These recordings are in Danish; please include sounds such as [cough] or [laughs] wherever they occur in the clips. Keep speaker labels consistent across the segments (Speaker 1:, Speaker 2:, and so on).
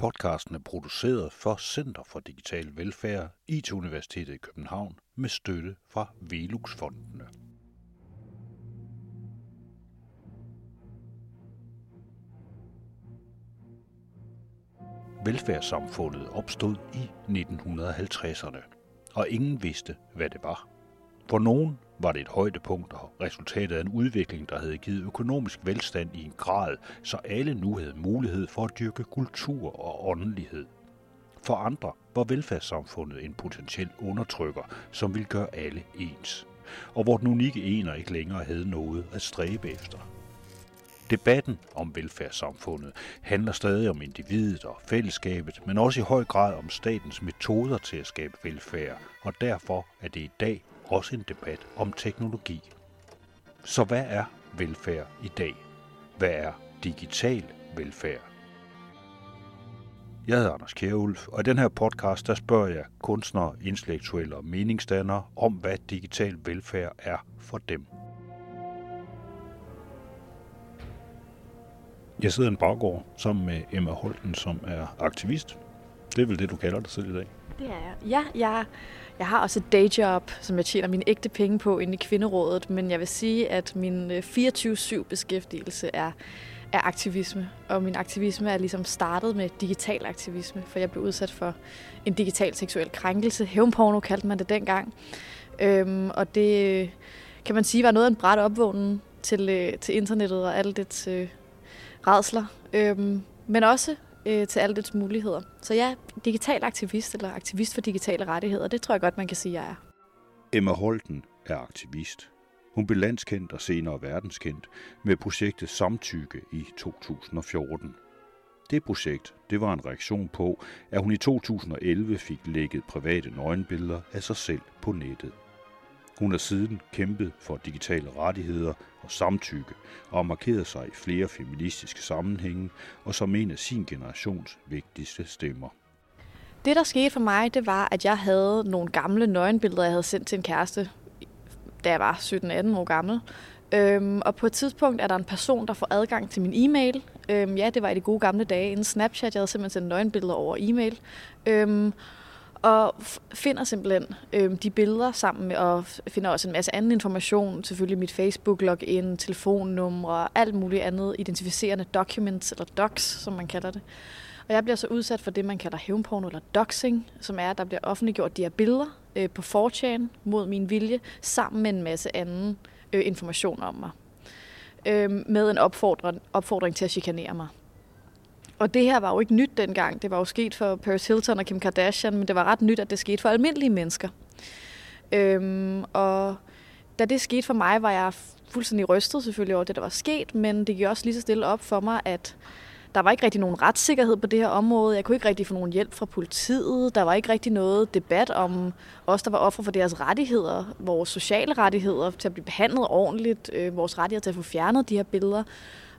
Speaker 1: Podcasten er produceret for Center for Digital Velfærd, IT-universitetet i København, med støtte fra Velux-fondene. Velfærdssamfundet opstod i 1950'erne, og ingen vidste, hvad det var. For nogen var det et højdepunkt og resultatet af en udvikling, der havde givet økonomisk velstand i en grad, så alle nu havde mulighed for at dyrke kultur og åndelighed. For andre var velfærdssamfundet en potentiel undertrykker, som ville gøre alle ens, og hvor den unikke ener ikke længere havde noget at stræbe efter. Debatten om velfærdssamfundet handler stadig om individet og fællesskabet, men også i høj grad om statens metoder til at skabe velfærd, og derfor er det i dag også en debat om teknologi. Så hvad er velfærd i dag? Hvad er digital velfærd? Jeg hedder Anders Kjærulf, og i den her podcast der spørger jeg kunstnere, intellektuelle og meningsdannere om, hvad digital velfærd er for dem. Jeg sidder i en baggård sammen med Emma Holten, som er aktivist. Det er vel det, du kalder dig selv i dag?
Speaker 2: Det er jeg. Ja, jeg, jeg har også et dayjob, som jeg tjener mine ægte penge på inde i Kvinderådet, men jeg vil sige, at min øh, 24-7 beskæftigelse er, er aktivisme. Og min aktivisme er ligesom startet med digital aktivisme, for jeg blev udsat for en digital seksuel krænkelse. Hævnporno kaldte man det dengang. Øhm, og det øh, kan man sige var noget af en bræt opvågning til, øh, til internettet og alle dets øh, redsler. Øhm, men også øh, til alle dets muligheder. Så ja, digital aktivist eller aktivist for digitale rettigheder, det tror jeg godt, man kan sige, jeg er.
Speaker 1: Emma Holten er aktivist. Hun blev landskendt og senere verdenskendt med projektet Samtykke i 2014. Det projekt det var en reaktion på, at hun i 2011 fik lægget private nøgenbilleder af sig selv på nettet. Hun har siden kæmpet for digitale rettigheder og samtykke og har markeret sig i flere feministiske sammenhænge og som en af sin generations vigtigste stemmer.
Speaker 2: Det, der skete for mig, det var, at jeg havde nogle gamle nøgenbilleder, jeg havde sendt til en kæreste, da jeg var 17-18 år gammel. Øhm, og på et tidspunkt er der en person, der får adgang til min e-mail. Øhm, ja, det var i de gode gamle dage inden Snapchat. Jeg havde simpelthen sendt nøgenbilleder over e-mail. Øhm, og finder simpelthen øh, de billeder sammen med, og finder også en masse anden information, selvfølgelig mit Facebook-login, telefonnumre og alt muligt andet identificerende documents, eller docs, som man kalder det. Og jeg bliver så udsat for det, man kalder hævnporno eller doxing, som er, at der bliver offentliggjort de her billeder øh, på 4 mod min vilje, sammen med en masse anden øh, information om mig. Øh, med en opfordring, opfordring til at chikanere mig. Og det her var jo ikke nyt dengang. Det var jo sket for Paris Hilton og Kim Kardashian, men det var ret nyt, at det skete for almindelige mennesker. Øhm, og da det skete for mig, var jeg fuldstændig rystet selvfølgelig over det, der var sket, men det gik også lige så stille op for mig, at der var ikke rigtig nogen retssikkerhed på det her område. Jeg kunne ikke rigtig få nogen hjælp fra politiet. Der var ikke rigtig noget debat om os, der var ofre for deres rettigheder, vores sociale rettigheder til at blive behandlet ordentligt, øh, vores rettigheder til at få fjernet de her billeder.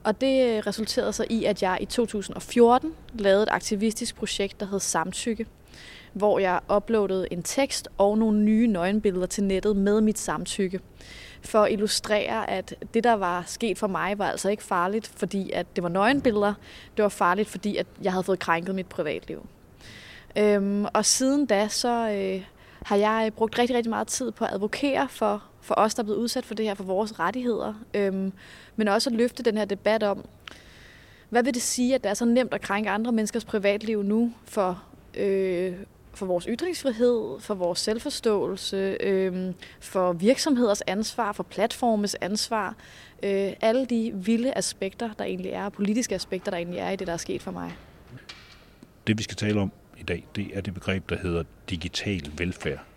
Speaker 2: Og det øh, resulterede så i, at jeg i 2014 lavede et aktivistisk projekt, der hed Samtykke, hvor jeg uploadede en tekst og nogle nye nøgenbilleder til nettet med mit samtykke. For at illustrere, at det, der var sket for mig, var altså ikke farligt, fordi at det var nøgenbilleder. Det var farligt, fordi at jeg havde fået krænket mit privatliv. Øhm, og siden da, så øh, har jeg øh, brugt rigtig, rigtig meget tid på at advokere for for os, der er blevet udsat for det her, for vores rettigheder. Øhm, men også at løfte den her debat om, hvad vil det sige, at det er så nemt at krænke andre menneskers privatliv nu for, øh, for vores ytringsfrihed, for vores selvforståelse, øh, for virksomheders ansvar, for platformes ansvar. Øh, alle de vilde aspekter, der egentlig er, politiske aspekter, der egentlig er i det, der er sket for mig.
Speaker 1: Det vi skal tale om i dag, det er det begreb, der hedder digital velfærd.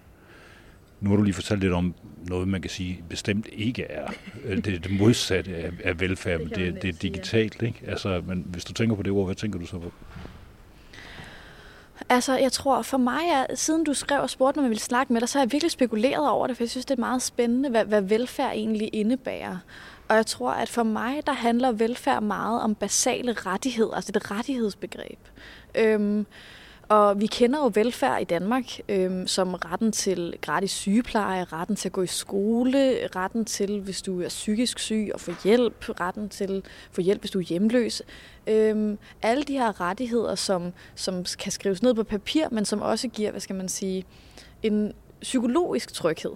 Speaker 1: Nu har du lige fortalt lidt om noget, man kan sige bestemt ikke er øh, det, det modsatte af, af velfærd, men det, det er digitalt. Ikke? Altså, men hvis du tænker på det ord, hvad tænker du så på?
Speaker 2: Altså, jeg tror for mig, at siden du skrev og spurgte, når vi ville snakke med dig, så har jeg virkelig spekuleret over det, for jeg synes, det er meget spændende, hvad, hvad velfærd egentlig indebærer. Og jeg tror, at for mig, der handler velfærd meget om basale rettigheder, altså det rettighedsbegreb. Øhm, og vi kender jo velfærd i Danmark øhm, som retten til gratis sygepleje, retten til at gå i skole, retten til, hvis du er psykisk syg, og få hjælp, retten til at få hjælp, hvis du er hjemløs. Øhm, alle de her rettigheder, som, som kan skrives ned på papir, men som også giver, hvad skal man sige, en psykologisk tryghed.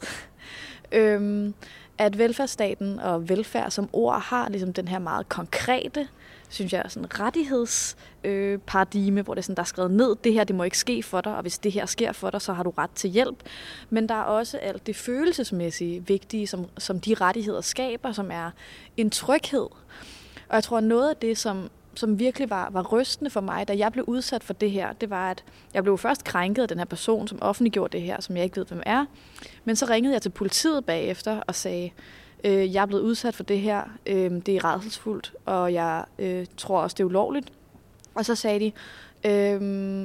Speaker 2: [laughs] øhm, at velfærdsstaten og velfærd som ord har ligesom den her meget konkrete synes jeg, sådan rettighedsparadigme, øh, hvor det er sådan, der er skrevet ned, det her, det må ikke ske for dig, og hvis det her sker for dig, så har du ret til hjælp. Men der er også alt det følelsesmæssige vigtige, som, som de rettigheder skaber, som er en tryghed. Og jeg tror, noget af det, som, som virkelig var, var rystende for mig, da jeg blev udsat for det her, det var, at jeg blev først krænket af den her person, som offentliggjorde det her, som jeg ikke ved, hvem er. Men så ringede jeg til politiet bagefter og sagde, øh, jeg er blevet udsat for det her, øh, det er redselsfuldt, og jeg øh, tror også, det er ulovligt. Og så sagde de, øh,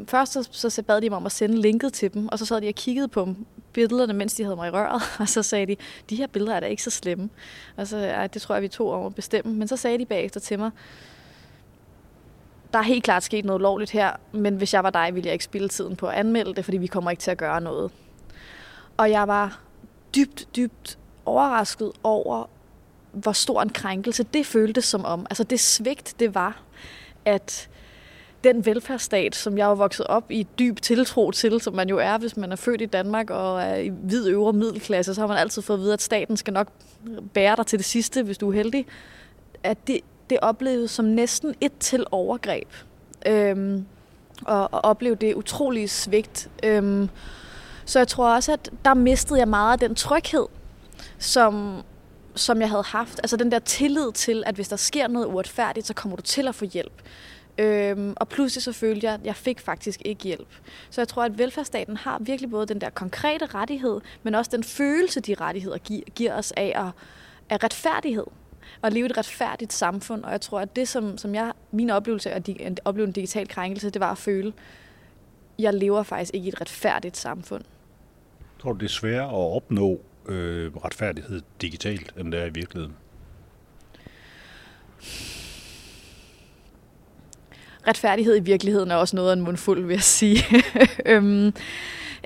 Speaker 2: først så, så bad de mig om at sende linket til dem, og så sad de og kiggede på billederne, mens de havde mig i røret, [laughs] og så sagde de, de her billeder er da ikke så slemme. Og så, ja, det tror jeg, vi to om at bestemme. Men så sagde de bagefter til mig, der er helt klart sket noget lovligt her, men hvis jeg var dig, ville jeg ikke spille tiden på at anmelde det, fordi vi kommer ikke til at gøre noget. Og jeg var dybt, dybt overrasket over, hvor stor en krænkelse det føltes som om. Altså det svigt, det var, at den velfærdsstat, som jeg er vokset op i dyb tiltro til, som man jo er, hvis man er født i Danmark og er i hvid øvre middelklasse, så har man altid fået at vide, at staten skal nok bære dig til det sidste, hvis du er heldig. At det, det opleves som næsten et til overgreb. Øhm, og, og opleve det utrolige svigt. Øhm, så jeg tror også, at der mistede jeg meget af den tryghed, som, som jeg havde haft. Altså den der tillid til, at hvis der sker noget uretfærdigt, så kommer du til at få hjælp. Øhm, og pludselig så følte jeg, at jeg fik faktisk ikke hjælp. Så jeg tror, at velfærdsstaten har virkelig både den der konkrete rettighed, men også den følelse, de rettigheder giver, giver os af, at, af retfærdighed. Og leve i et retfærdigt samfund. Og jeg tror, at det, som, som jeg, min oplevelse af at opleve en digital krænkelse, det var at føle, at jeg lever faktisk ikke i et retfærdigt samfund.
Speaker 1: Tror du, det er sværere at opnå øh, retfærdighed digitalt, end det er i virkeligheden?
Speaker 2: Retfærdighed i virkeligheden er også noget af en mundfuld, vil jeg sige. [laughs] øhm,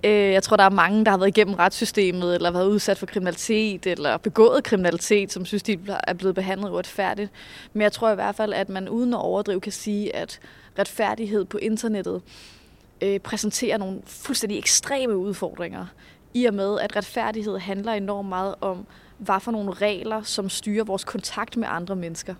Speaker 2: øh, jeg tror, der er mange, der har været igennem retssystemet, eller været udsat for kriminalitet, eller begået kriminalitet, som synes, de er blevet behandlet uretfærdigt. Men jeg tror i hvert fald, at man uden at overdrive kan sige, at retfærdighed på internettet øh, præsenterer nogle fuldstændig ekstreme udfordringer i og med, at retfærdighed handler enormt meget om, hvad for nogle regler, som styrer vores kontakt med andre mennesker.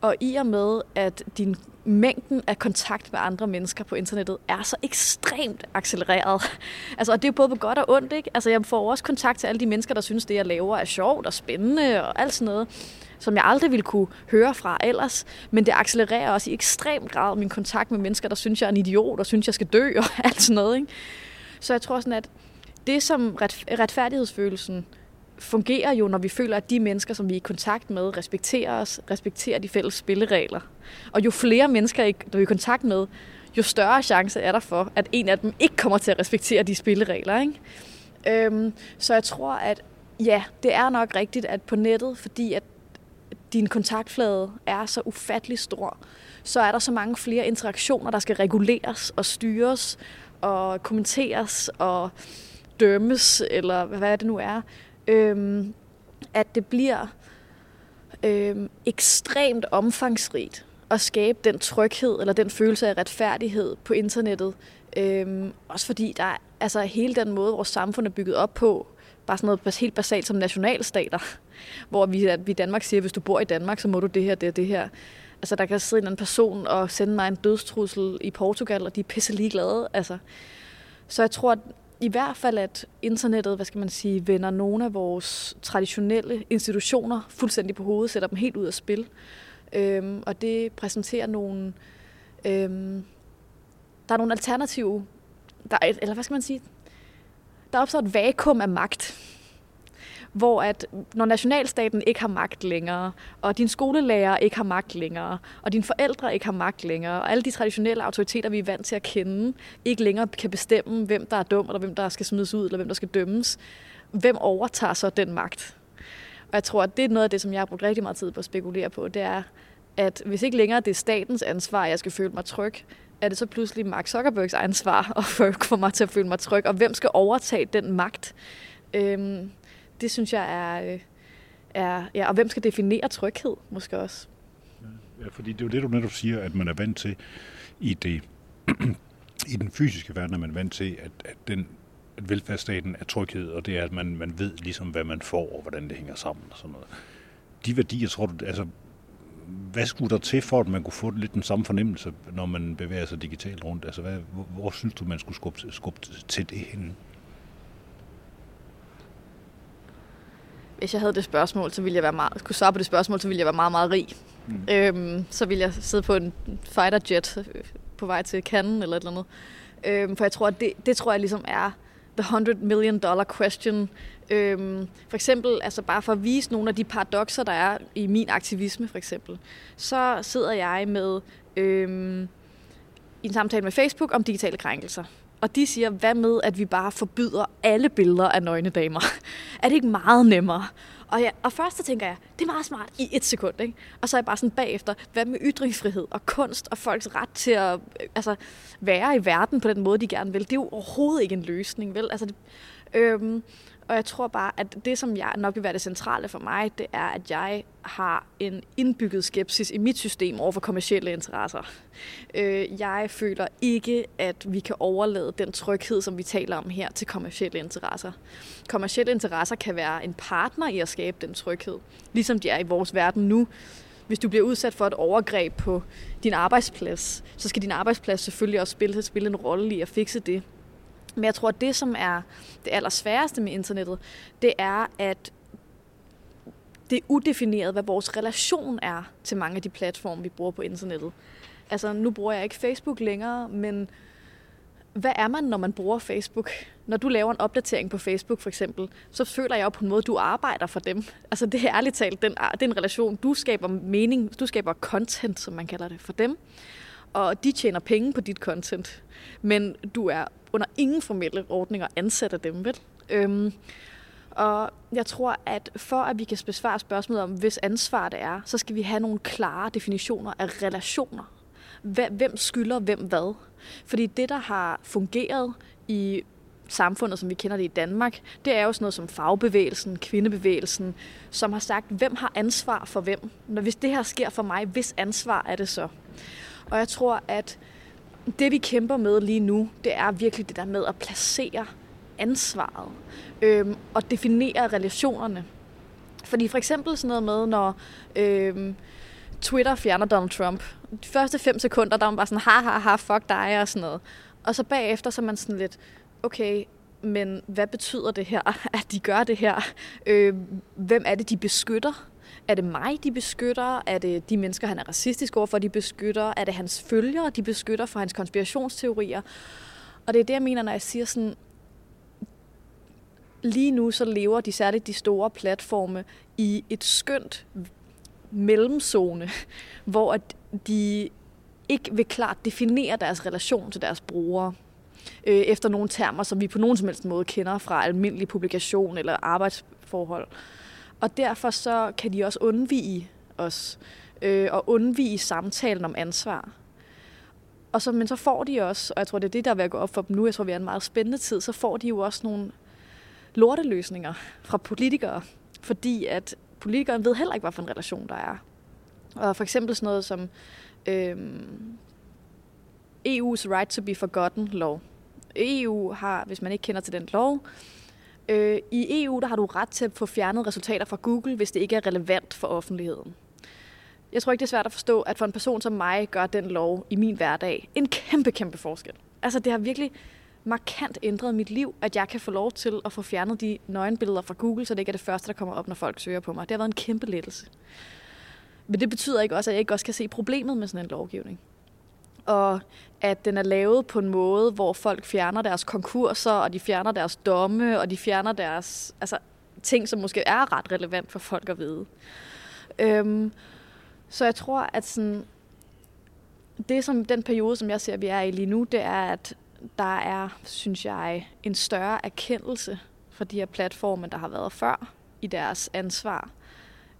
Speaker 2: Og i og med, at din mængden af kontakt med andre mennesker på internettet er så ekstremt accelereret. [laughs] Altså, og det er både på godt og ondt, ikke? Altså, jeg får også kontakt til alle de mennesker, der synes, det jeg laver er sjovt og spændende og alt sådan noget, som jeg aldrig ville kunne høre fra ellers. Men det accelererer også i ekstrem grad min kontakt med mennesker, der synes, jeg er en idiot og synes, jeg skal dø og [laughs] alt sådan noget, ikke? Så jeg tror sådan, at det, som ret, retfærdighedsfølelsen fungerer jo, når vi føler, at de mennesker, som vi er i kontakt med, respekterer os, respekterer de fælles spilleregler. Og jo flere mennesker, der vi er i kontakt med, jo større chance er der for, at en af dem ikke kommer til at respektere de spilleregler. Ikke? Øhm, så jeg tror, at ja, det er nok rigtigt, at på nettet, fordi at din kontaktflade er så ufattelig stor, så er der så mange flere interaktioner, der skal reguleres og styres og kommenteres og dømmes, eller hvad det nu er, øhm, at det bliver øhm, ekstremt omfangsrigt at skabe den tryghed eller den følelse af retfærdighed på internettet. Øhm, også fordi der er altså hele den måde, vores samfund er bygget op på, bare sådan noget helt basalt som nationalstater, [laughs] hvor vi, at vi i Danmark siger, at hvis du bor i Danmark, så må du det her, det og det her. Altså, der kan sidde en anden person og sende mig en dødstrussel i Portugal, og de er pisse ligeglade. Altså. Så jeg tror, at i hvert fald, at internettet, hvad skal man sige, vender nogle af vores traditionelle institutioner fuldstændig på hovedet, sætter dem helt ud af spil. Øhm, og det præsenterer nogle... Øhm, der er nogle alternative... Der er, eller hvad skal man sige? Der opstår et vakuum af magt hvor at når nationalstaten ikke har magt længere, og din skolelærer ikke har magt længere, og dine forældre ikke har magt længere, og alle de traditionelle autoriteter, vi er vant til at kende, ikke længere kan bestemme, hvem der er dum, eller hvem der skal smides ud, eller hvem der skal dømmes, hvem overtager så den magt? Og jeg tror, at det er noget af det, som jeg har brugt rigtig meget tid på at spekulere på, det er, at hvis ikke længere det er statens ansvar, at jeg skal føle mig tryg, er det så pludselig Mark Zuckerbergs ansvar at få mig til at føle mig tryg, og hvem skal overtage den magt? Øhm, det synes jeg er, øh, er... Ja, og hvem skal definere tryghed, måske også?
Speaker 1: Ja, fordi det er jo det, du netop siger, at man er vant til i det [clears throat] i den fysiske verden er man vant til, at, at, den, at velfærdsstaten er tryghed, og det er, at man, man ved ligesom, hvad man får, og hvordan det hænger sammen og sådan noget. De værdier, tror du, altså, hvad skulle der til for, at man kunne få lidt den samme fornemmelse, når man bevæger sig digitalt rundt? Altså, hvad, hvor, hvor synes du, man skulle skubbe, skubbe til det henne?
Speaker 2: Hvis jeg havde det spørgsmål, så ville jeg være meget, skulle svare på det spørgsmål, så ville jeg være meget, meget rig. Mm. Øhm, så ville jeg sidde på en fighter jet på vej til Cannes eller et eller andet. Øhm, for jeg tror, at det, det tror jeg ligesom er the 100 million dollar question. Øhm, for eksempel, altså bare for at vise nogle af de paradoxer, der er i min aktivisme for eksempel, så sidder jeg med øhm, i en samtale med Facebook om digitale krænkelser. Og de siger, hvad med, at vi bare forbyder alle billeder af nøgne damer? [laughs] er det ikke meget nemmere? Og, ja, og først så tænker jeg, det er meget smart i et sekund. Ikke? Og så er jeg bare sådan bagefter, hvad med ytringsfrihed og kunst og folks ret til at øh, altså, være i verden på den måde, de gerne vil? Det er jo overhovedet ikke en løsning, vel? Altså, det, øhm, og jeg tror bare, at det, som jeg nok vil være det centrale for mig, det er, at jeg har en indbygget skepsis i mit system over for kommersielle interesser. Øh, jeg føler ikke, at vi kan overlade den tryghed, som vi taler om her, til kommersielle interesser. Kommersielle interesser kan være en partner i at skabe den tryghed, ligesom de er i vores verden nu. Hvis du bliver udsat for et overgreb på din arbejdsplads, så skal din arbejdsplads selvfølgelig også spille, spille en rolle i at fikse det. Men jeg tror, at det, som er det allersværeste med internettet, det er, at det er udefineret, hvad vores relation er til mange af de platforme, vi bruger på internettet. Altså, nu bruger jeg ikke Facebook længere, men hvad er man, når man bruger Facebook? Når du laver en opdatering på Facebook for eksempel, så føler jeg jo på en måde, at du arbejder for dem. Altså det er ærligt talt, den, det er en relation. Du skaber mening, du skaber content, som man kalder det, for dem. Og de tjener penge på dit content. Men du er under ingen formelle ordninger ansætter dem, vel? Øhm, og jeg tror, at for at vi kan besvare spørgsmålet om, hvis ansvar det er, så skal vi have nogle klare definitioner af relationer. Hvem skylder hvem hvad? Fordi det, der har fungeret i samfundet, som vi kender det i Danmark, det er jo sådan noget som fagbevægelsen, kvindebevægelsen, som har sagt, hvem har ansvar for hvem? Når hvis det her sker for mig, hvis ansvar er det så? Og jeg tror, at det vi kæmper med lige nu, det er virkelig det der med at placere ansvaret øhm, og definere relationerne. Fordi for eksempel sådan noget med, når øhm, Twitter fjerner Donald Trump. De første fem sekunder, der var man bare sådan, ha, ha, ha, fuck dig og sådan noget. Og så bagefter, så er man sådan lidt, okay, men hvad betyder det her, [laughs] at de gør det her? Øh, hvem er det, de beskytter? Er det mig, de beskytter? Er det de mennesker, han er racistisk overfor, de beskytter? Er det hans følgere, de beskytter for hans konspirationsteorier? Og det er det, jeg mener, når jeg siger sådan, lige nu så lever de særligt de store platforme i et skønt mellemzone, [laughs] hvor de ikke vil klart definere deres relation til deres brugere øh, efter nogle termer, som vi på nogen som helst måde kender fra almindelig publikation eller arbejdsforhold. Og derfor så kan de også undvige os, øh, og undvige samtalen om ansvar. Og så, men så får de også, og jeg tror, det er det, der er ved at gå op for dem nu, jeg tror, vi er en meget spændende tid, så får de jo også nogle lorteløsninger fra politikere, fordi at politikeren ved heller ikke, hvad for en relation der er. Og for eksempel sådan noget som øh, EU's Right to be Forgotten lov. EU har, hvis man ikke kender til den lov, Øh, I EU der har du ret til at få fjernet resultater fra Google, hvis det ikke er relevant for offentligheden. Jeg tror ikke, det er svært at forstå, at for en person som mig gør den lov i min hverdag en kæmpe, kæmpe forskel. Altså det har virkelig markant ændret mit liv, at jeg kan få lov til at få fjernet de nøgenbilleder fra Google, så det ikke er det første, der kommer op, når folk søger på mig. Det har været en kæmpe lettelse. Men det betyder ikke også, at jeg ikke også kan se problemet med sådan en lovgivning og at den er lavet på en måde, hvor folk fjerner deres konkurser, og de fjerner deres domme, og de fjerner deres altså, ting, som måske er ret relevant for folk at vide. Øhm, så jeg tror, at sådan, det som den periode, som jeg ser, vi er i lige nu, det er, at der er, synes jeg, en større erkendelse for de her platforme, der har været før i deres ansvar.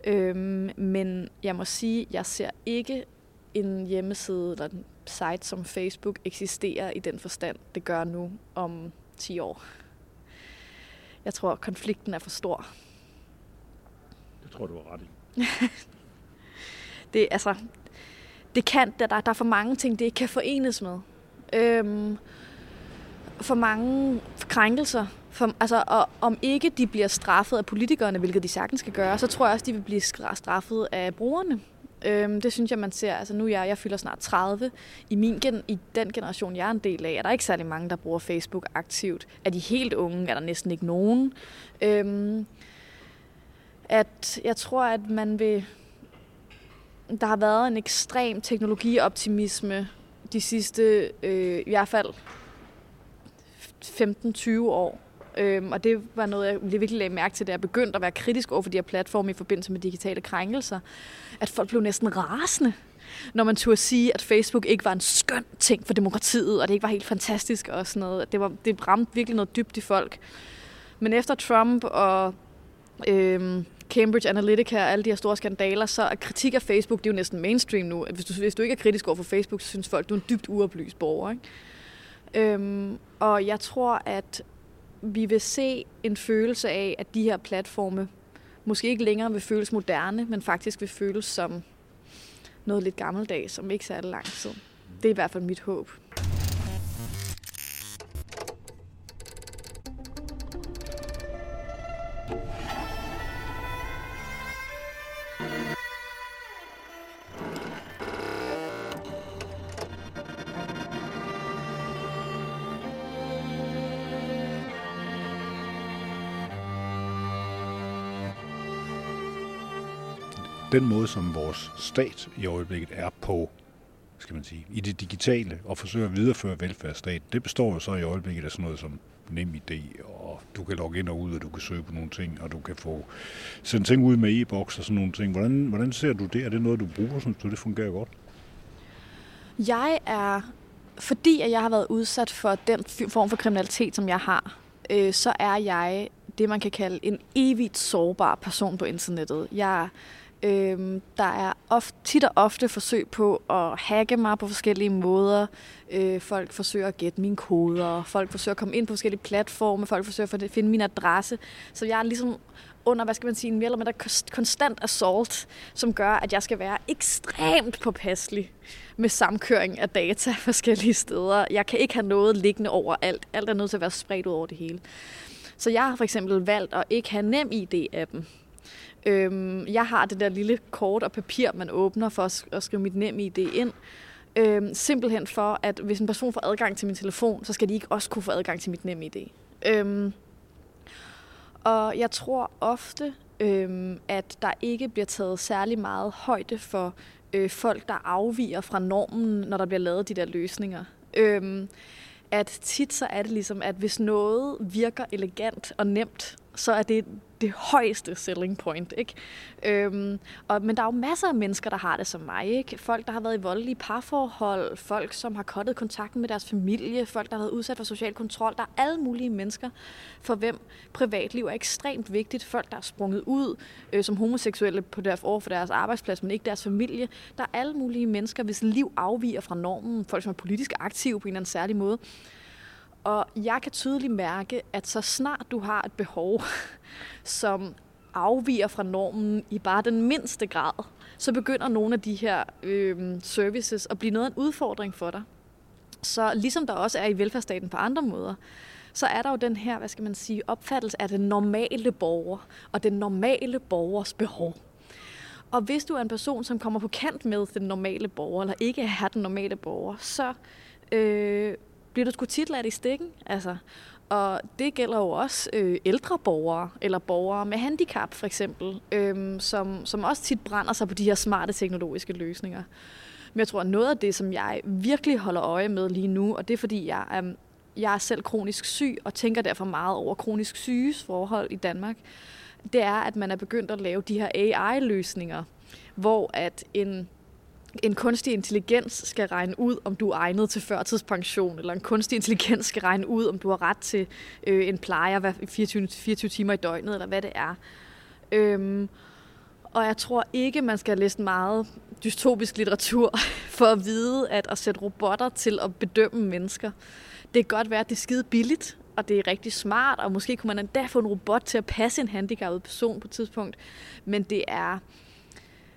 Speaker 2: Øhm, men jeg må sige, jeg ser ikke en hjemmeside eller site som Facebook eksisterer i den forstand, det gør nu om 10 år. Jeg tror, konflikten er for stor.
Speaker 1: Det tror du er ret i. [laughs]
Speaker 2: det, altså, det kan, der, der er for mange ting, det ikke kan forenes med. Øhm, for mange krænkelser. For, altså, og om ikke de bliver straffet af politikerne, hvilket de sagtens skal gøre, så tror jeg også, de vil blive straffet af brugerne. Øhm, det synes jeg, man ser. Altså nu jeg, jeg fylder snart 30. I, min gen, I den generation, jeg er en del af, er der ikke særlig mange, der bruger Facebook aktivt. Er de helt unge, er der næsten ikke nogen. Øhm, at jeg tror, at man vil... Der har været en ekstrem teknologioptimisme de sidste, øh, i hvert fald 15-20 år. Øhm, og det var noget, jeg virkelig lagde mærke til, da jeg begyndte at være kritisk over for de her platforme i forbindelse med digitale krænkelser. At folk blev næsten rasende, når man turde sige, at Facebook ikke var en skøn ting for demokratiet, og det ikke var helt fantastisk og sådan noget. Det, var, det ramte virkelig noget dybt i folk. Men efter Trump og øhm, Cambridge Analytica og alle de her store skandaler, så er kritik af Facebook, det er jo næsten mainstream nu. Hvis du, hvis du ikke er kritisk over for Facebook, så synes folk, du er en dybt uoplyst borger. Ikke? Øhm, og jeg tror, at vi vil se en følelse af, at de her platforme måske ikke længere vil føles moderne, men faktisk vil føles som noget lidt gammeldags, som ikke særlig lang tid. Det er i hvert fald mit håb.
Speaker 1: Den måde, som vores stat i øjeblikket er på, skal man sige, i det digitale og forsøger at videreføre velfærdsstat, det består jo så i øjeblikket af sådan noget som nem idé, og du kan logge ind og ud, og du kan søge på nogle ting, og du kan få sendt ting ud med e-boks og sådan nogle ting. Hvordan, hvordan ser du det? Er det noget, du bruger, synes du, det fungerer godt?
Speaker 2: Jeg er, fordi at jeg har været udsat for den form for kriminalitet, som jeg har, øh, så er jeg det, man kan kalde en evigt sårbar person på internettet. Jeg Øhm, der er ofte, tit og ofte forsøg på at hacke mig på forskellige måder. Øh, folk forsøger at gætte mine koder, folk forsøger at komme ind på forskellige platforme, folk forsøger at finde min adresse. Så jeg er ligesom under, hvad skal man sige, en mere eller mindre konstant assault, som gør, at jeg skal være ekstremt påpasselig med samkøring af data [laughs] forskellige steder. Jeg kan ikke have noget liggende over alt. Alt er nødt til at være spredt ud over det hele. Så jeg har for eksempel valgt at ikke have nem ID-appen. Øhm, jeg har det der lille kort og papir, man åbner for at, at skrive mit nem ID ind. Øhm, simpelthen for, at hvis en person får adgang til min telefon, så skal de ikke også kunne få adgang til mit nem ID. Øhm, og jeg tror ofte, øhm, at der ikke bliver taget særlig meget højde for øh, folk, der afviger fra normen, når der bliver lavet de der løsninger. Øhm, at tit så er det ligesom, at hvis noget virker elegant og nemt, så er det det højeste selling point. Ikke? Øhm, og, men der er jo masser af mennesker, der har det som mig. Ikke? Folk, der har været i voldelige parforhold, folk, som har kottet kontakten med deres familie, folk, der har været udsat for social kontrol. Der er alle mulige mennesker, for hvem privatliv er ekstremt vigtigt. Folk, der er sprunget ud øh, som homoseksuelle på deres, over for deres arbejdsplads, men ikke deres familie. Der er alle mulige mennesker, hvis liv afviger fra normen. Folk, som er politisk aktive på en eller anden særlig måde. Og jeg kan tydeligt mærke, at så snart du har et behov, [laughs] som afviger fra normen i bare den mindste grad, så begynder nogle af de her øh, services at blive noget af en udfordring for dig. Så ligesom der også er i velfærdsstaten på andre måder, så er der jo den her, hvad skal man sige, opfattelse af den normale borger og den normale borgers behov. Og hvis du er en person, som kommer på kant med den normale borger, eller ikke er den normale borger, så øh, bliver du sgu tit ladt i stikken. Altså, og det gælder jo også øh, ældre borgere, eller borgere med handicap for eksempel, øh, som, som også tit brænder sig på de her smarte teknologiske løsninger. Men jeg tror, at noget af det, som jeg virkelig holder øje med lige nu, og det er fordi, jeg er, jeg er selv kronisk syg, og tænker derfor meget over kronisk syges forhold i Danmark, det er, at man er begyndt at lave de her AI-løsninger, hvor at en en kunstig intelligens skal regne ud, om du er egnet til førtidspension, eller en kunstig intelligens skal regne ud, om du har ret til øh, en plejer hver 24, 24 timer i døgnet, eller hvad det er. Øhm, Og jeg tror ikke, man skal læse meget dystopisk litteratur [laughs] for at vide, at at sætte robotter til at bedømme mennesker, det kan godt være, at det er skide billigt, og det er rigtig smart, og måske kunne man endda få en robot til at passe en handicappet person på et tidspunkt. Men det er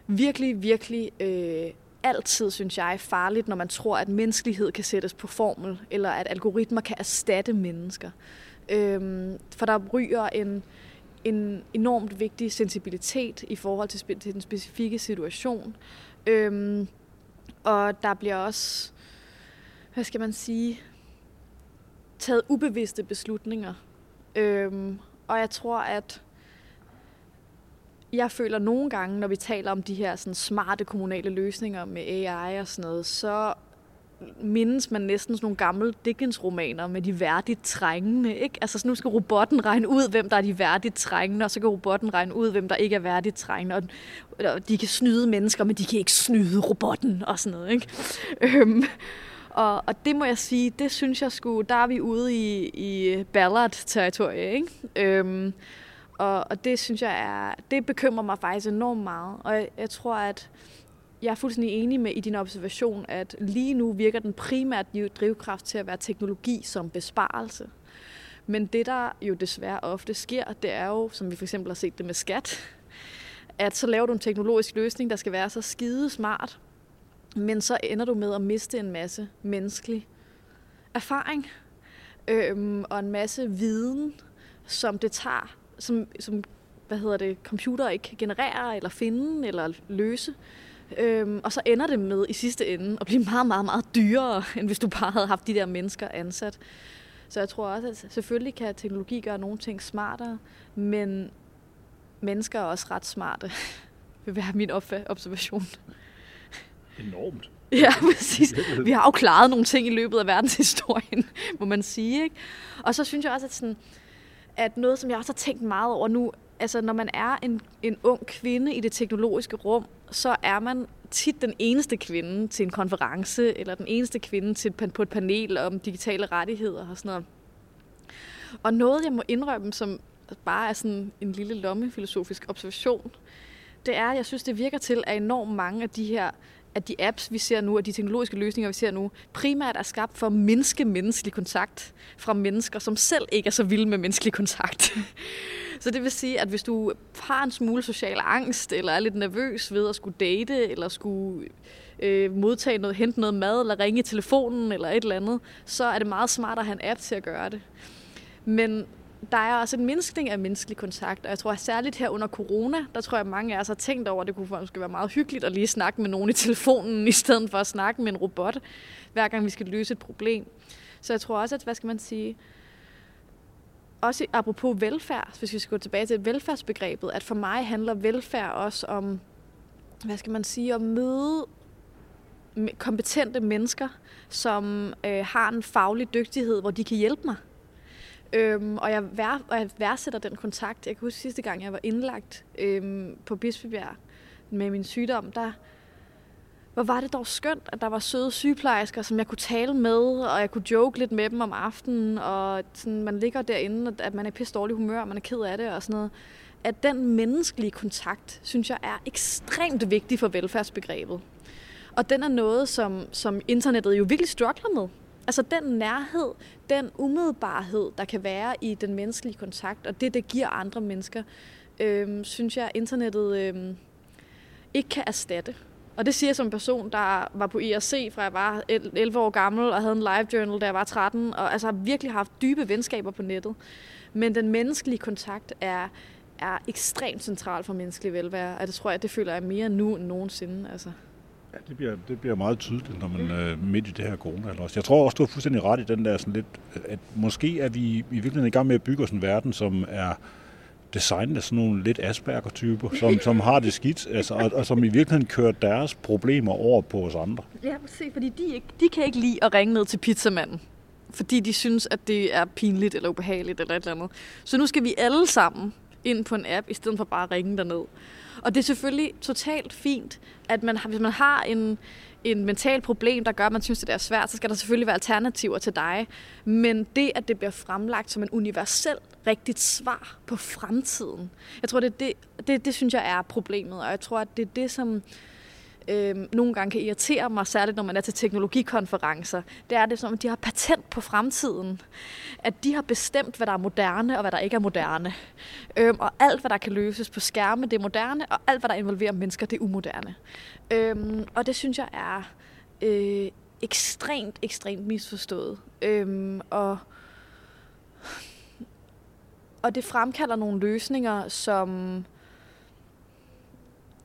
Speaker 2: virkelig, virkelig øh, altid, synes jeg, farligt, når man tror, at menneskelighed kan sættes på formel, eller at algoritmer kan erstatte mennesker. Øhm, for der ryger en, en enormt vigtig sensibilitet i forhold til, til den specifikke situation. Øhm, og der bliver også, hvad skal man sige, taget ubevidste beslutninger. Øhm, og jeg tror, at jeg føler nogle gange, når vi taler om de her sådan, smarte kommunale løsninger med AI og sådan noget, så mindes man næsten sådan nogle gamle Dickens-romaner med de værdigt trængende. Ikke? Altså nu skal robotten regne ud, hvem der er de værdigt trængende, og så kan robotten regne ud, hvem der ikke er værdigt trængende. Og, og de kan snyde mennesker, men de kan ikke snyde robotten og sådan noget. Ikke? Øhm, og, og det må jeg sige, det synes jeg skulle, der er vi ude i, i Ballard-territoriet. Ikke? Øhm, og, og det synes jeg er, det bekymrer mig faktisk enormt meget. Og jeg, jeg tror, at jeg er fuldstændig enig med i din observation, at lige nu virker den primært drivkraft til at være teknologi som besparelse. Men det, der jo desværre ofte sker, det er jo, som vi for eksempel har set det med skat, at så laver du en teknologisk løsning, der skal være så skide smart, men så ender du med at miste en masse menneskelig erfaring øhm, og en masse viden, som det tager, som, som hvad hedder det, computer ikke kan generere eller finde eller løse. Øhm, og så ender det med i sidste ende at blive meget, meget, meget dyrere, [laughs] end hvis du bare havde haft de der mennesker ansat. Så jeg tror også, at selvfølgelig kan teknologi gøre nogle ting smartere, men mennesker er også ret smarte, [laughs] vil være min observation.
Speaker 1: Enormt. [laughs]
Speaker 2: Ja, præcis. Vi har jo klaret nogle ting i løbet af verdenshistorien, må man sige. Ikke? Og så synes jeg også, at, sådan, at noget, som jeg også har tænkt meget over nu, altså når man er en, en ung kvinde i det teknologiske rum, så er man tit den eneste kvinde til en konference, eller den eneste kvinde til, på et panel om digitale rettigheder og sådan noget. Og noget, jeg må indrømme, som bare er sådan en lille lommefilosofisk observation, det er, at jeg synes, det virker til, at enormt mange af de her at de apps, vi ser nu, og de teknologiske løsninger, vi ser nu, primært er skabt for at mindske menneskelig kontakt fra mennesker, som selv ikke er så vilde med menneskelig kontakt. [laughs] Så det vil sige, at hvis du har en smule social angst, eller er lidt nervøs ved at skulle date, eller skulle øh, modtage noget, hente noget mad, eller ringe i telefonen, eller et eller andet, så er det meget smart at have en app til at gøre det. Men der er også en mindskning af menneskelig kontakt, og jeg tror at særligt her under corona, der tror jeg, at mange af os har tænkt over, at det kunne måske være meget hyggeligt at lige snakke med nogen i telefonen, [laughs] i stedet for at snakke med en robot, hver gang vi skal løse et problem. Så jeg tror også, at, hvad skal man sige, også apropos velfærd, hvis vi skal gå tilbage til velfærdsbegrebet, at for mig handler velfærd også om, hvad skal man sige, at møde kompetente mennesker, som øh, har en faglig dygtighed, hvor de kan hjælpe mig. Øhm, og, jeg vær, og jeg værdsætter den kontakt. Jeg kan huske sidste gang, jeg var indlagt øhm, på Bispebjerg med min sygdom, der hvor var det dog skønt, at der var søde sygeplejersker, som jeg kunne tale med, og jeg kunne joke lidt med dem om aftenen, og sådan, man ligger derinde, at man er pisse dårlig humør, og man er ked af det og sådan noget. At den menneskelige kontakt, synes jeg, er ekstremt vigtig for velfærdsbegrebet. Og den er noget, som, som internettet jo virkelig struggler med. Altså den nærhed, den umiddelbarhed, der kan være i den menneskelige kontakt, og det, det giver andre mennesker, øh, synes jeg, internettet øh, ikke kan erstatte. Og det siger jeg som en person, der var på IRC fra jeg var 11 år gammel og havde en live journal, da jeg var 13, og altså har virkelig haft dybe venskaber på nettet. Men den menneskelige kontakt er, er ekstremt central for menneskelig velvære, og det tror jeg, det føler jeg mere nu end nogensinde. Altså.
Speaker 1: Ja, det bliver, det bliver meget tydeligt, når man øh, midt i det her corona. Også. Jeg tror også, du har fuldstændig ret i den der sådan lidt, at måske er vi i virkeligheden i gang med at bygge os en verden, som er designet af sådan nogle lidt Asperger-typer, som, [laughs] som har det skidt, altså, og, og som i virkeligheden kører deres problemer over på os andre.
Speaker 2: Ja, se, fordi de, ikke, de kan ikke lide at ringe ned til pizzamanden, fordi de synes, at det er pinligt eller ubehageligt eller et eller andet. Så nu skal vi alle sammen ind på en app, i stedet for bare at ringe derned. Og det er selvfølgelig totalt fint, at man, hvis man har en, en mental problem, der gør, at man synes, at det er svært, så skal der selvfølgelig være alternativer til dig. Men det, at det bliver fremlagt som en universel rigtigt svar på fremtiden. Jeg tror, det, det, det, det synes jeg er problemet, og jeg tror, at det er det, som øh, nogle gange kan irritere mig, særligt når man er til teknologikonferencer, det er det som, at de har patent på fremtiden. At de har bestemt, hvad der er moderne og hvad der ikke er moderne. Øh, og alt, hvad der kan løses på skærme, det er moderne, og alt, hvad der involverer mennesker, det er umoderne. Øh, og det synes jeg er øh, ekstremt, ekstremt misforstået. Øh, og og det fremkalder nogle løsninger, som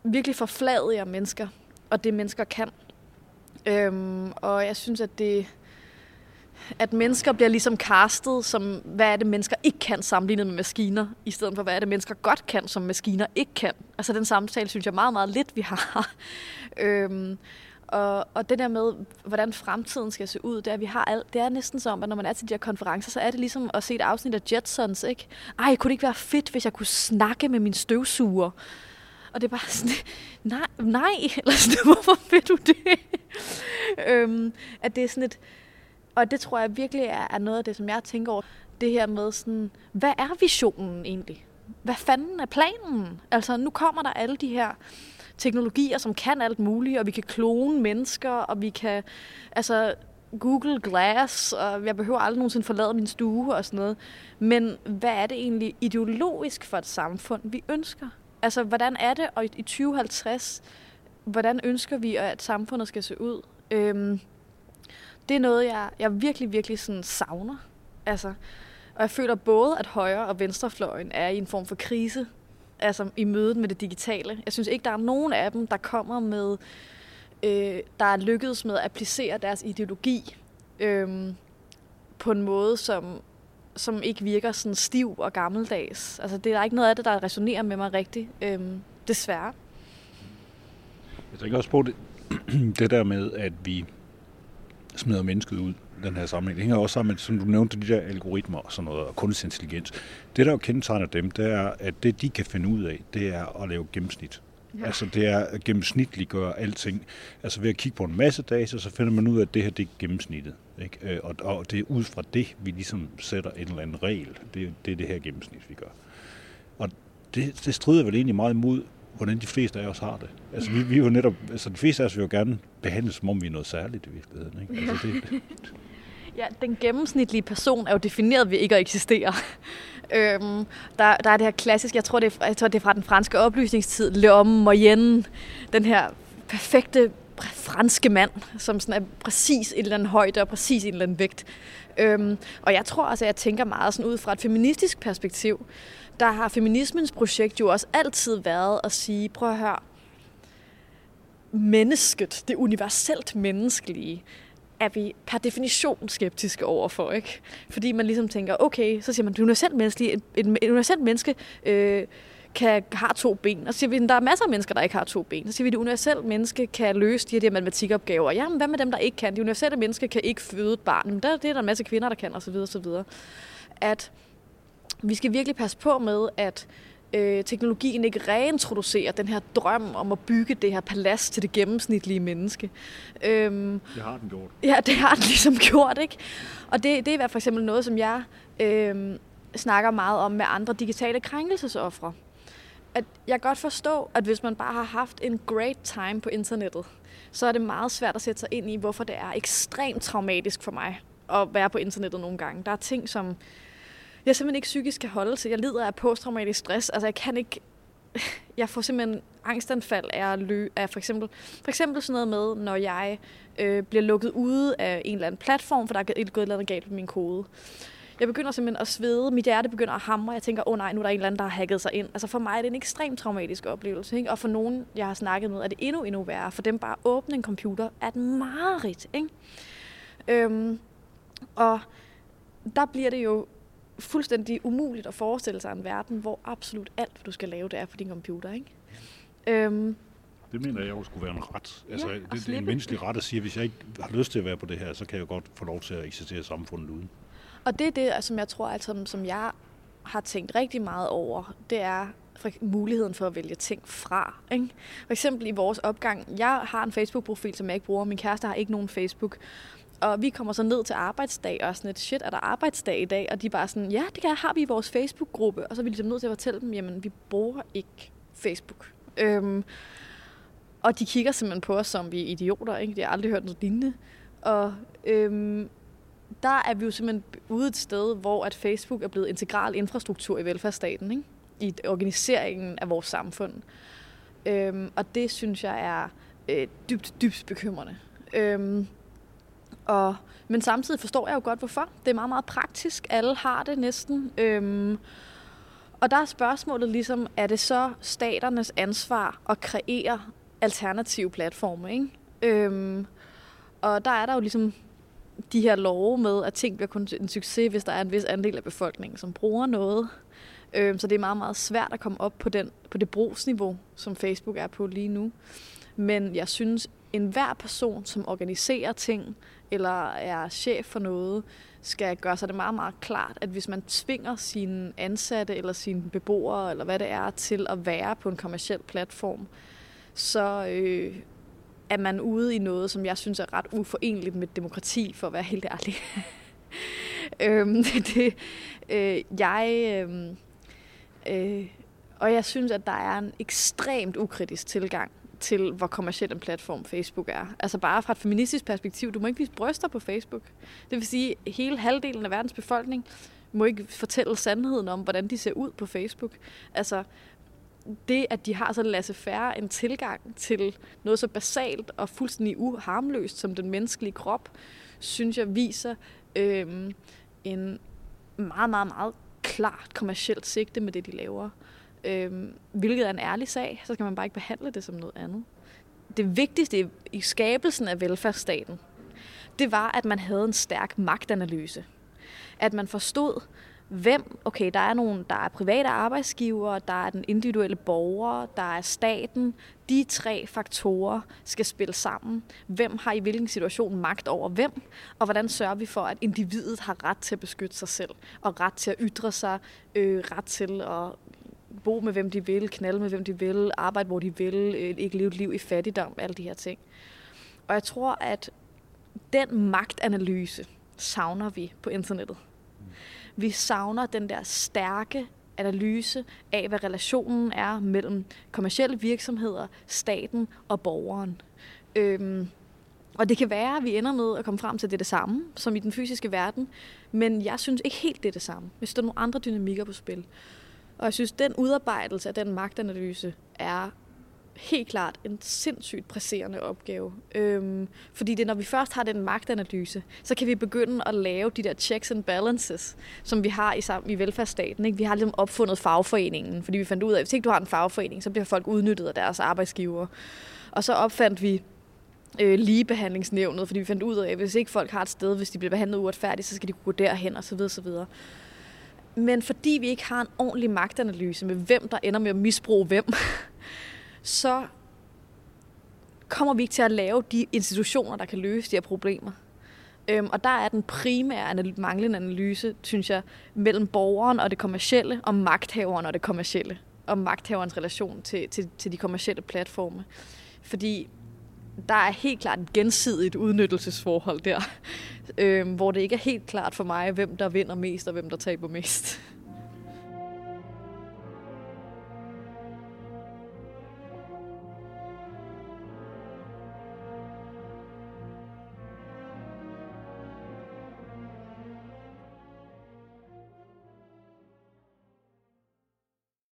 Speaker 2: virkelig forfladiger mennesker og det mennesker kan. Øhm, og jeg synes, at det at mennesker bliver ligesom castet som, hvad er det, mennesker ikke kan sammenlignet med maskiner, i stedet for, hvad er det, mennesker godt kan, som maskiner ikke kan. Altså den samtale, synes jeg meget, meget lidt, vi har. [laughs] øhm, og, og det der med, hvordan fremtiden skal se ud, det er, vi har alt, det er næsten som, at når man er til de her konferencer, så er det ligesom at se et afsnit af Jetsons, ikke? Ej, kunne det ikke være fedt, hvis jeg kunne snakke med min støvsuger? Og det er bare sådan, [laughs] nej, nej, [laughs] eller sådan, [laughs] hvorfor vil du det? øhm, at det er sådan et, og det tror jeg virkelig er, er noget af det, som jeg tænker over, det her med sådan, hvad er visionen egentlig? Hvad fanden er planen? Altså, nu kommer der alle de her teknologier, som kan alt muligt, og vi kan klone mennesker, og vi kan, altså, Google Glass, og jeg behøver aldrig nogensinde forlade min stue og sådan noget. Men hvad er det egentlig ideologisk for et samfund, vi ønsker? Altså, hvordan er det, og i 2050, hvordan ønsker vi, at samfundet skal se ud? Øhm, det er noget, jeg, jeg virkelig, virkelig sådan savner. Altså, og jeg føler både, at højre- og venstrefløjen er i en form for krise, altså i mødet med det digitale. Jeg synes ikke, der er nogen af dem, der kommer med, øh, der er lykkedes med at applicere deres ideologi øh, på en måde, som som ikke virker sådan stiv og gammeldags. Altså, det er ikke noget af det, der resonerer med mig rigtigt, øhm, desværre.
Speaker 1: Jeg tænker også på det, [clears throat] det der med, at vi smider mennesket ud, den her sammenhæng. Det hænger også sammen med, som du nævnte, de der algoritmer og sådan noget, og kunstig intelligens. Det, der jo kendetegner dem, det er, at det, de kan finde ud af, det er at lave gennemsnit. Ja. Altså det er at gennemsnitliggøre alting. Altså ved at kigge på en masse data, så finder man ud af, at det her det er gennemsnittet. Ikke? Øh, og, og det er ud fra det, vi ligesom sætter en eller anden regel. Det, det er det her gennemsnit, vi gør. Og det, det strider vel egentlig meget imod, hvordan de fleste af os har det. Altså vi, vi er jo netop, altså de fleste af os vil jo gerne behandles, som om vi er noget særligt i virkeligheden. Ikke? Altså, det, [laughs]
Speaker 2: Ja, den gennemsnitlige person er jo defineret ved ikke at eksistere øhm, der, der er det her klassisk, jeg tror, det er, jeg tror, det er fra den franske oplysningstid, L'homme moyenne, den her perfekte franske mand, som sådan er præcis en eller anden højde og præcis en eller anden vægt. Øhm, og jeg tror altså, jeg tænker meget sådan ud fra et feministisk perspektiv. Der har feminismens projekt jo også altid været at sige, prøv at høre, mennesket, det universelt menneskelige, er vi per definition skeptiske overfor, ikke? Fordi man ligesom tænker, okay, så siger man, du er universelt menneske, et, et, et universelt menneske øh, kan, har to ben. Og så siger vi, at der er masser af mennesker, der ikke har to ben. Så siger vi, at det universelt menneske kan løse de her matematikopgaver. Jamen, hvad med dem, der ikke kan? Det universelle menneske kan ikke føde et barn. Men der, det er der en masse kvinder, der kan, osv. osv. At vi skal virkelig passe på med, at øh, teknologien ikke reintroducerer den her drøm om at bygge det her palads til det gennemsnitlige menneske.
Speaker 1: Øhm, det har den gjort.
Speaker 2: Ja, det har den [laughs] ligesom gjort, ikke? Og det, det er for eksempel noget, som jeg øh, snakker meget om med andre digitale krænkelsesoffre. At jeg godt forstå, at hvis man bare har haft en great time på internettet, så er det meget svært at sætte sig ind i, hvorfor det er ekstremt traumatisk for mig at være på internettet nogle gange. Der er ting, som jeg simpelthen ikke psykisk kan holde til. Jeg lider af posttraumatisk stress. Altså, jeg kan ikke... [laughs] Jeg får simpelthen angstanfald af, at lø, af for, eksempel, for eksempel sådan noget med, når jeg øh, bliver lukket ude af en eller anden platform, for der er gået et eller andet galt på min kode. Jeg begynder simpelthen at svede, mit hjerte begynder at hamre, jeg tænker, åh oh, nej, nu er der en eller anden, der har hacket sig ind. Altså for mig er det en ekstremt traumatisk oplevelse, ikke? og for nogen, jeg har snakket med, er det endnu, endnu værre. For dem bare at åbne en computer er et mareridt. Ikke? Øhm, og der bliver det jo fuldstændig umuligt at forestille sig en verden, hvor absolut alt, hvad du skal lave, det er på din computer. Ikke? Øhm,
Speaker 1: det mener jeg jo skulle være en ret. Altså, ja, det, det er en menneskelig ret at sige, at hvis jeg ikke har lyst til at være på det her, så kan jeg godt få lov til at eksistere i samfundet uden.
Speaker 2: Og det er det, som jeg tror, som, som jeg har tænkt rigtig meget over, det er for muligheden for at vælge ting fra. Ikke? For eksempel i vores opgang, jeg har en Facebook-profil, som jeg ikke bruger, min kæreste har ikke nogen Facebook. Og vi kommer så ned til arbejdsdag, og sådan et, shit, er der arbejdsdag i dag? Og de bare sådan, ja, det kan, har vi i vores Facebook-gruppe. Og så er vi ligesom nødt til at fortælle dem, jamen, vi bruger ikke Facebook. Øhm, og de kigger simpelthen på os, som vi er idioter, ikke? De har aldrig hørt noget lignende. Og øhm, der er vi jo simpelthen ude et sted, hvor at Facebook er blevet integral infrastruktur i velfærdsstaten, ikke? i organiseringen af vores samfund. Øhm, og det synes jeg er øh, dybt, dybt bekymrende. Øhm, og, men samtidig forstår jeg jo godt, hvorfor. Det er meget, meget praktisk. Alle har det næsten. Øhm, og der er spørgsmålet ligesom, er det så staternes ansvar at kreere alternative platforme, ikke? Øhm, og der er der jo ligesom de her love med, at ting bliver kun en succes, hvis der er en vis andel af befolkningen, som bruger noget. Øhm, så det er meget, meget svært at komme op på, den, på det brugsniveau, som Facebook er på lige nu. Men jeg synes, enhver person, som organiserer ting, eller er chef for noget, skal gøre sig det meget, meget klart, at hvis man tvinger sine ansatte eller sine beboere, eller hvad det er, til at være på en kommersiel platform, så øh, er man ude i noget, som jeg synes er ret uforenligt med demokrati, for at være helt ærlig. [laughs] øhm, [laughs] det, øh, jeg, øh, øh, og jeg synes, at der er en ekstremt ukritisk tilgang til, hvor kommersiel en platform Facebook er. Altså bare fra et feministisk perspektiv, du må ikke vise bryster på Facebook. Det vil sige, at hele halvdelen af verdens befolkning må ikke fortælle sandheden om, hvordan de ser ud på Facebook. Altså, det, at de har så lasse færre en tilgang til noget så basalt og fuldstændig uharmløst som den menneskelige krop, synes jeg viser øh, en meget, meget, meget klart kommercielt sigte med det, de laver. Øhm, hvilket er en ærlig sag, så skal man bare ikke behandle det som noget andet. Det vigtigste i skabelsen af velfærdsstaten, det var, at man havde en stærk magtanalyse. At man forstod, hvem, okay, der er nogle, der er private arbejdsgivere, der er den individuelle borger, der er staten. De tre faktorer skal spille sammen. Hvem har i hvilken situation magt over hvem, og hvordan sørger vi for, at individet har ret til at beskytte sig selv, og ret til at ytre sig, øh, ret til at bo med hvem de vil, knalde med hvem de vil, arbejde hvor de vil, øh, ikke leve et liv i fattigdom, alle de her ting. Og jeg tror, at den magtanalyse savner vi på internettet. Vi savner den der stærke analyse af, hvad relationen er mellem kommersielle virksomheder, staten og borgeren. Øhm, og det kan være, at vi ender med at komme frem til det, det samme, som i den fysiske verden, men jeg synes ikke helt det er det samme. Hvis der er nogle andre dynamikker på spil. Og jeg synes, den udarbejdelse af den magtanalyse er helt klart en sindssygt presserende opgave. Øhm, fordi det når vi først har den magtanalyse, så kan vi begynde at lave de der checks and balances, som vi har i, sammen, i velfærdsstaten. Ikke? Vi har ligesom opfundet fagforeningen, fordi vi fandt ud af, at hvis ikke du har en fagforening, så bliver folk udnyttet af deres arbejdsgiver. Og så opfandt vi øh, ligebehandlingsnævnet, fordi vi fandt ud af, at hvis ikke folk har et sted, hvis de bliver behandlet uretfærdigt, så skal de gå derhen og så videre, så videre. Men fordi vi ikke har en ordentlig magtanalyse med, hvem der ender med at misbruge hvem, [laughs] så kommer vi ikke til at lave de institutioner, der kan løse de her problemer. Øhm, og der er den primære manglende analyse, synes jeg, mellem borgeren og det kommercielle, og magthaveren og det kommercielle, og magthaverens relation til, til, til de kommercielle platforme. Fordi der er helt klart et gensidigt udnyttelsesforhold der, [laughs] øh, hvor det ikke er helt klart for mig, hvem der vinder mest og hvem der taber mest.